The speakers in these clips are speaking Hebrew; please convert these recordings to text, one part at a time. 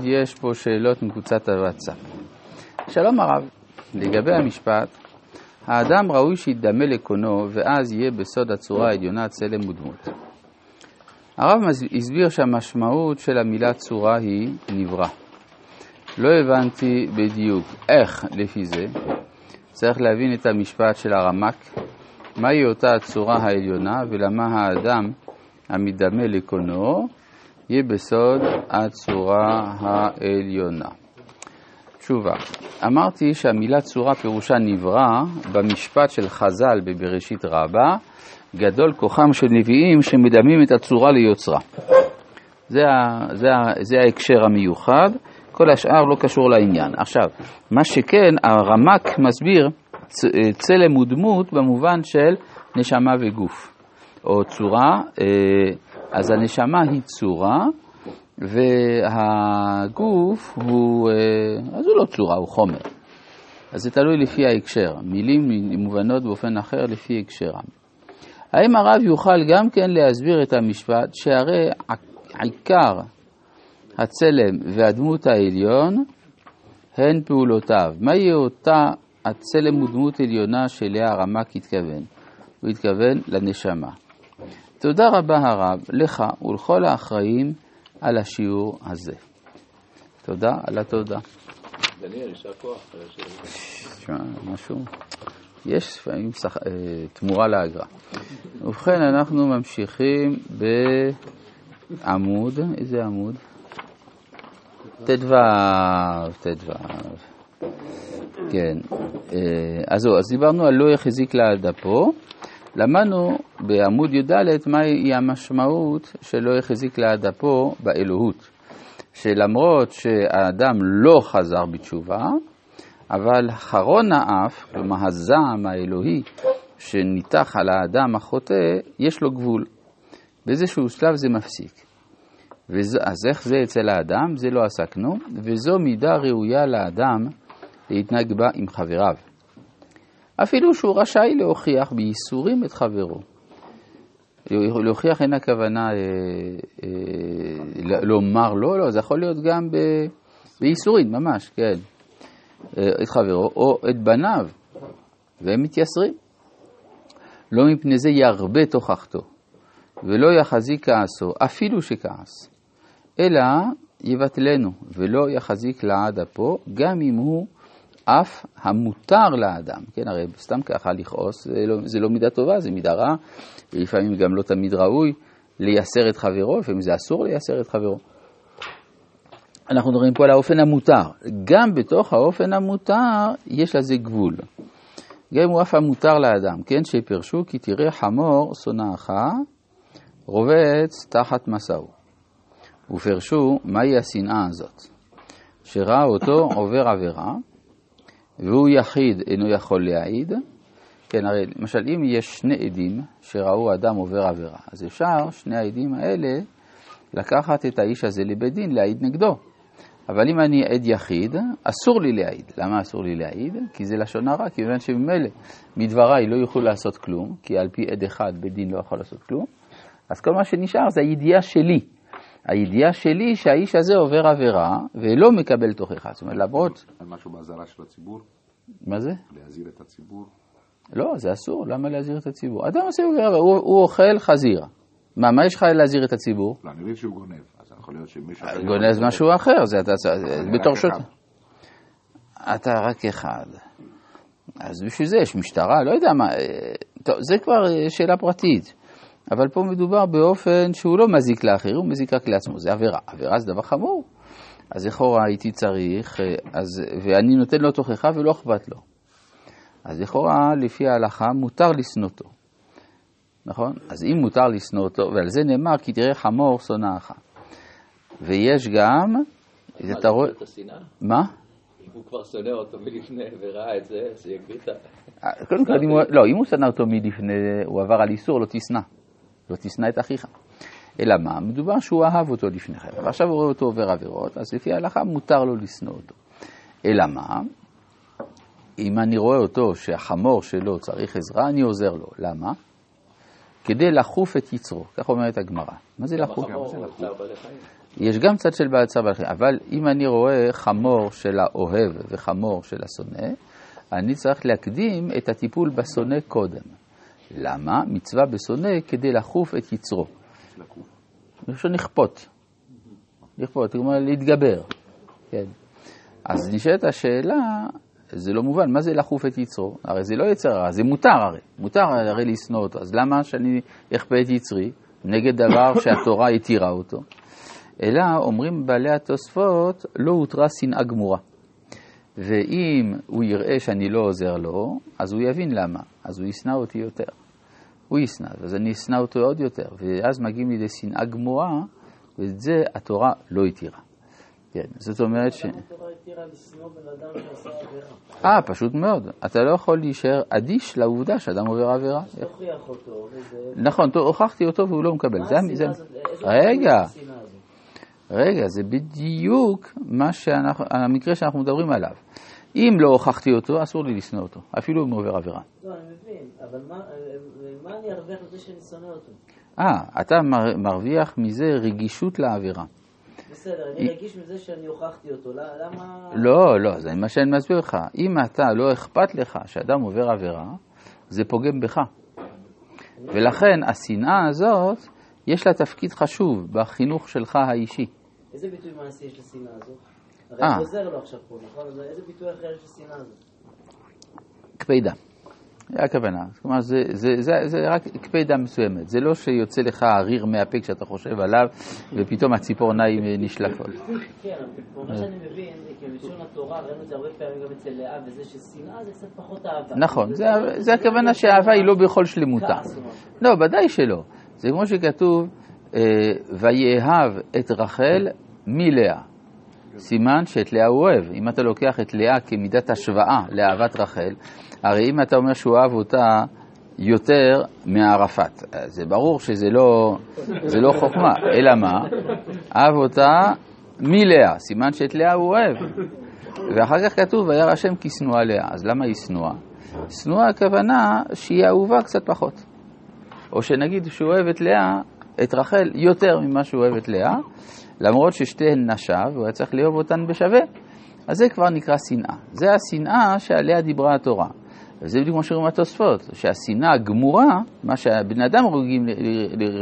יש פה שאלות מקבוצת הוואטסאפ. שלום הרב, לגבי המשפט, האדם ראוי שידמה לקונו ואז יהיה בסוד הצורה העליונה צלם ודמות. הרב הסביר שהמשמעות של המילה צורה היא נברא. לא הבנתי בדיוק איך לפי זה, צריך להבין את המשפט של הרמק, מהי אותה הצורה העליונה ולמה האדם המדמה לקונו יהיה בסוד הצורה העליונה. תשובה, אמרתי שהמילה צורה פירושה נברא במשפט של חז"ל בבראשית רבה, גדול כוחם של נביאים שמדמים את הצורה ליוצרה. זה, זה, זה ההקשר המיוחד, כל השאר לא קשור לעניין. עכשיו, מה שכן, הרמק מסביר צלם ודמות במובן של נשמה וגוף, או צורה, אז הנשמה היא צורה, והגוף הוא, אז הוא לא צורה, הוא חומר. אז זה תלוי לפי ההקשר, מילים מובנות באופן אחר לפי הקשרם. האם הרב יוכל גם כן להסביר את המשפט שהרי עיקר הצלם והדמות העליון הן פעולותיו. מהי אותה הצלם ודמות עליונה שאליה הרמק התכוון? הוא התכוון לנשמה. תודה רבה הרב, לך ולכל האחראים על השיעור הזה. תודה על התודה. דניאל, יישר כוח. תשמע, משהו, יש לפעמים תמורה לאגרה. ובכן, אנחנו ממשיכים בעמוד, איזה עמוד? ט"ו, ט"ו. כן. אז זהו, אז דיברנו על לא יחזיק לאדפו. למדנו בעמוד י"ד מהי המשמעות של לא יחזיק לאדפו באלוהות. שלמרות שהאדם לא חזר בתשובה, אבל חרון האף, כלומר הזעם האלוהי שניתח על האדם החוטא, יש לו גבול. באיזשהו שלב זה מפסיק. וזו, אז איך זה אצל האדם? זה לא עסקנו, וזו מידה ראויה לאדם להתנהג בה עם חבריו. אפילו שהוא רשאי להוכיח בייסורים את חברו. להוכיח אין הכוונה אה, אה, לומר לא, לא, זה יכול להיות גם ב, בייסורים, ממש, כן. אה, את חברו, או את בניו, והם מתייסרים. לא מפני זה ירבה תוכחתו, ולא יחזיק כעסו, אפילו שכעס, אלא יבטלנו, ולא יחזיק לעד אפו, גם אם הוא אף המותר לאדם, כן, הרי סתם ככה לכעוס זה לא, זה לא מידה טובה, זה מידה רעה, ולפעמים גם לא תמיד ראוי לייסר את חברו, לפעמים זה אסור לייסר את חברו. אנחנו מדברים פה על האופן המותר. גם בתוך האופן המותר יש לזה גבול. גם אם הוא אף המותר לאדם, כן, שפרשו כי תראה חמור שונאך רובץ תחת מסעו. ופרשו מהי השנאה הזאת, שראה אותו עובר עבירה, והוא יחיד אינו יכול להעיד, כן, הרי למשל אם יש שני עדים שראו אדם עובר עבירה, אז אפשר שני העדים האלה לקחת את האיש הזה לבית דין, להעיד נגדו. אבל אם אני עד יחיד, אסור לי להעיד. למה אסור לי להעיד? כי זה לשון הרע, כיוון שממילא מדבריי לא יוכלו לעשות כלום, כי על פי עד אחד בית דין לא יכול לעשות כלום, אז כל מה שנשאר זה הידיעה שלי. הידיעה שלי שהאיש הזה עובר עבירה ולא מקבל תוכחה. זאת אומרת, למרות... על משהו באזהרה של הציבור? מה זה? להזהיר את הציבור? לא, זה אסור, למה להזהיר את הציבור? אדם עושה עבירה, הוא, הוא אוכל חזיר. מה, מה יש לך להזהיר את הציבור? לא, אני מבין שהוא גונב, אז יכול להיות שמישהו... גונב זה משהו אחר, זה אתה... בתור שוט... אתה רק אחד. אז בשביל זה יש משטרה, לא יודע מה... טוב, זה כבר שאלה פרטית. אבל פה מדובר באופן שהוא לא מזיק לאחר, הוא מזיק רק לעצמו, זה עבירה. עבירה זה דבר חמור. אז לכאורה הייתי צריך, אז, ואני נותן לו תוכחה ולא אכפת לו. אז לכאורה, לפי ההלכה, מותר לשנותו. נכון? אז אם מותר לשנוא אותו, ועל זה נאמר, כי תראה חמור שונאך. ויש גם, אתה רואה... מה? אם הוא כבר שונא אותו מלפני וראה את זה, אז יגביר את ה... קודם כל, לא, אם הוא שנא אותו מלפני, הוא עבר על איסור, לא תשנא. לא תשנא את אחיך. אלא מה? מדובר שהוא אהב אותו לפני כן, ועכשיו הוא רואה אותו עובר עבירות, אז לפי ההלכה מותר לו לשנוא אותו. אלא מה? אם אני רואה אותו שהחמור שלו צריך עזרה, אני עוזר לו. למה? כדי לחוף את יצרו, כך אומרת הגמרא. מה זה לחוף? יש גם צד של בעל צער בעלי חיים, אבל אם אני רואה חמור של האוהב וחמור של השונא, אני צריך להקדים את הטיפול בשונא קודם. למה? מצווה בשונא כדי לחוף את יצרו. מלשון לכפות. לכפות, כלומר להתגבר. כן. אז נשאלת השאלה, זה לא מובן, מה זה לחוף את יצרו? הרי זה לא יצר הרע, זה מותר הרי. מותר הרי לשנוא אותו, אז למה שאני אכפה את יצרי נגד דבר שהתורה התירה אותו? אלא אומרים בעלי התוספות, לא הותרה שנאה גמורה. ואם הוא יראה שאני לא עוזר לו, אז הוא יבין למה, אז הוא ישנא אותי יותר. הוא ישנא, אז אני אשנא אותו עוד יותר, ואז מגיעים לידי שנאה גמורה, ואת זה התורה לא התירה. כן, זאת אומרת ש... אה, פשוט מאוד. אתה לא יכול להישאר אדיש לעובדה שאדם עובר עבירה. נכון, הוכחתי אותו והוא לא מקבל. רגע? רגע, זה בדיוק מה שאנחנו, המקרה שאנחנו מדברים עליו. אם לא הוכחתי אותו, אסור לי לשנוא אותו, אפילו אם הוא עובר עבירה. לא, אני מבין, אבל מה- מה אני ארוויח מזה שאני שונא אותו? אה, אתה מר- מרוויח מזה רגישות לעבירה. בסדר, אני רגיש מזה שאני הוכחתי אותו, לא- למה... לא, לא, זה מה שאני מסביר לך. אם אתה לא אכפת לך שאדם עובר עבירה, זה פוגם בך. ולכן השנאה הזאת, יש לה תפקיד חשוב בחינוך שלך האישי. איזה ביטוי מעשי יש לשנאה הזאת? הרי אה. אני עוזר לו עכשיו פה, נכון? אז איזה ביטוי אחר יש לשנאה הזאת? קפידה. זה הכוונה. כלומר, זה, זה, זה, זה רק קפידה מסוימת. זה לא שיוצא לך הריר מהפה כשאתה חושב עליו, ופתאום הציפורניים נשלפות. כן, אבל מה שאני מבין, זה כי בלשון התורה, ראינו את זה הרבה פעמים גם אצל לאה, וזה ששנאה זה קצת פחות אהבה. נכון, זה, זה הכוונה שהאהבה היא לא בכל שלמותה. לא, ודאי שלא. זה כמו שכתוב, ויאהב את רחל מלאה. סימן שאת לאה הוא אוהב. אם אתה לוקח את לאה כמידת השוואה לאהבת רחל, הרי אם אתה אומר שהוא אהב אותה יותר מערפאת, אה, זה ברור שזה לא, זה לא חוכמה, אלא מה? אהב אותה מלאה, סימן שאת לאה הוא אוהב. ואחר כך כתוב, וירא השם כי שנואה לאה. אז למה היא שנואה? שנואה הכוונה שהיא אהובה קצת פחות. או שנגיד שהוא אוהב את לאה, את רחל, יותר ממה שהוא אוהב את לאה, למרות ששתיהן נשיו, והוא היה צריך לאהוב אותן בשווה. אז זה כבר נקרא שנאה. זה השנאה שעליה דיברה התורה. וזה בדיוק מה שאומרים התוספות, שהשנאה הגמורה, מה שהבני אדם רגילים,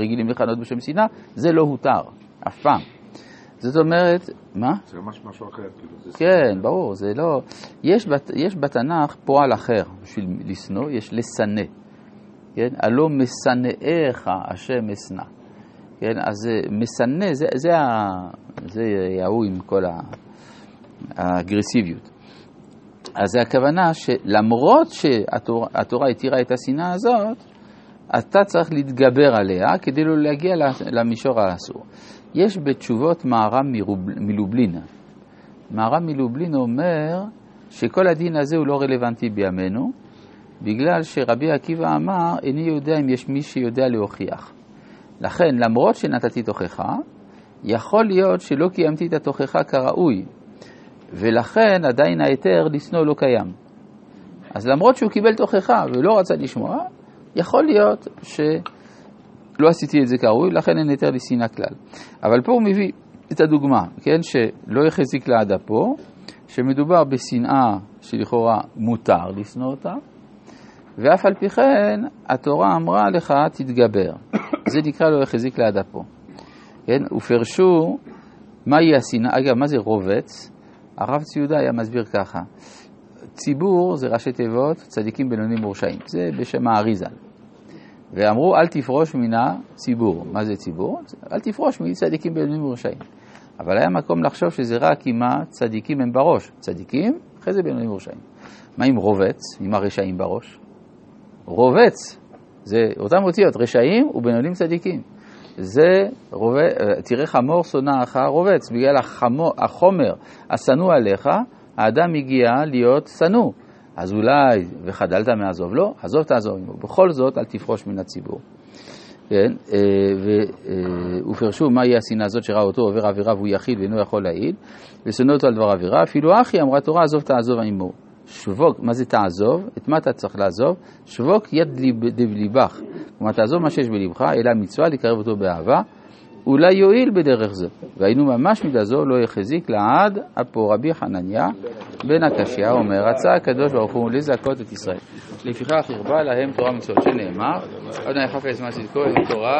רגילים לכנות בשם שנאה, זה לא הותר, אף פעם. זאת אומרת, מה? זה ממש משהו אחר, כאילו. זה כן, ברור, זה לא... יש, בת, יש בתנ"ך פועל אחר בשביל לשנוא, יש לשנא. כן? הלא משנאיך השם אשנא. כן? אז משנא, זה, זה, ה, זה ההוא עם כל ה- האגרסיביות. אז זה הכוונה שלמרות שהתורה התורה התירה את השנאה הזאת, אתה צריך להתגבר עליה כדי לא להגיע למישור האסור. יש בתשובות מהר"ם מרוב- מלובלין. מהר"ם מלובלין אומר שכל הדין הזה הוא לא רלוונטי בימינו, בגלל שרבי עקיבא אמר, איני יודע אם יש מי שיודע להוכיח. לכן, למרות שנתתי תוכחה, יכול להיות שלא קיימתי את התוכחה כראוי, ולכן עדיין ההיתר לשנוא לא קיים. אז למרות שהוא קיבל תוכחה ולא רצה לשמוע, יכול להיות שלא עשיתי את זה כראוי, לכן אין היתר לשנאה כלל. אבל פה הוא מביא את הדוגמה, כן, שלא יחזיק לעד אפו, שמדובר בשנאה שלכאורה מותר לשנוא אותה, ואף על פי כן התורה אמרה לך תתגבר. זה נקרא לא יחזיק לעד אפו. כן, ופרשו מהי השנאה, אגב, מה זה רובץ? הרב ציודה היה מסביר ככה, ציבור זה ראשי תיבות, צדיקים בינונים מורשעים, זה בשם האריזל. ואמרו אל תפרוש מן הציבור. מה זה ציבור? אל תפרוש מצדיקים בינונים מורשעים. אבל היה מקום לחשוב שזה רק אם הצדיקים הם בראש. צדיקים, אחרי זה בינונים מורשעים. מה עם רובץ, עם הרשעים בראש? רובץ, זה אותם אותיות, רשעים ובינונים צדיקים. זה רובה, תראה חמור שונאך רובץ, בגלל החמור, החומר השנוא עליך, האדם הגיע להיות שנוא. אז אולי, וחדלת מעזוב? לא, עזוב תעזוב עמו. בכל זאת, אל תפרוש מן הציבור. כן, אה, ו- ופרשו מהי השנאה הזאת שראה אותו עובר עבירה והוא יחיד ואינו יכול להעיד, ושונא אותו על דבר עבירה, אפילו אחי אמרה תורה עזוב תעזוב עמו. שבוק, מה זה תעזוב? את מה אתה צריך לעזוב? שבוק יד ליב- דבליבך. כלומר, תעזוב מה שיש בלבך, אלא מצווה לקרב אותו באהבה אולי יועיל בדרך זו, והיינו ממש מידה זו לא יחזיק לעד, אפו רבי חנניה בן הקשיא אומר, רצה הקדוש ברוך הוא לזכות את ישראל. לפיכך הרבה להם תורה ומצוות שנאמר, אדוני חפץ מה צדקו, תורה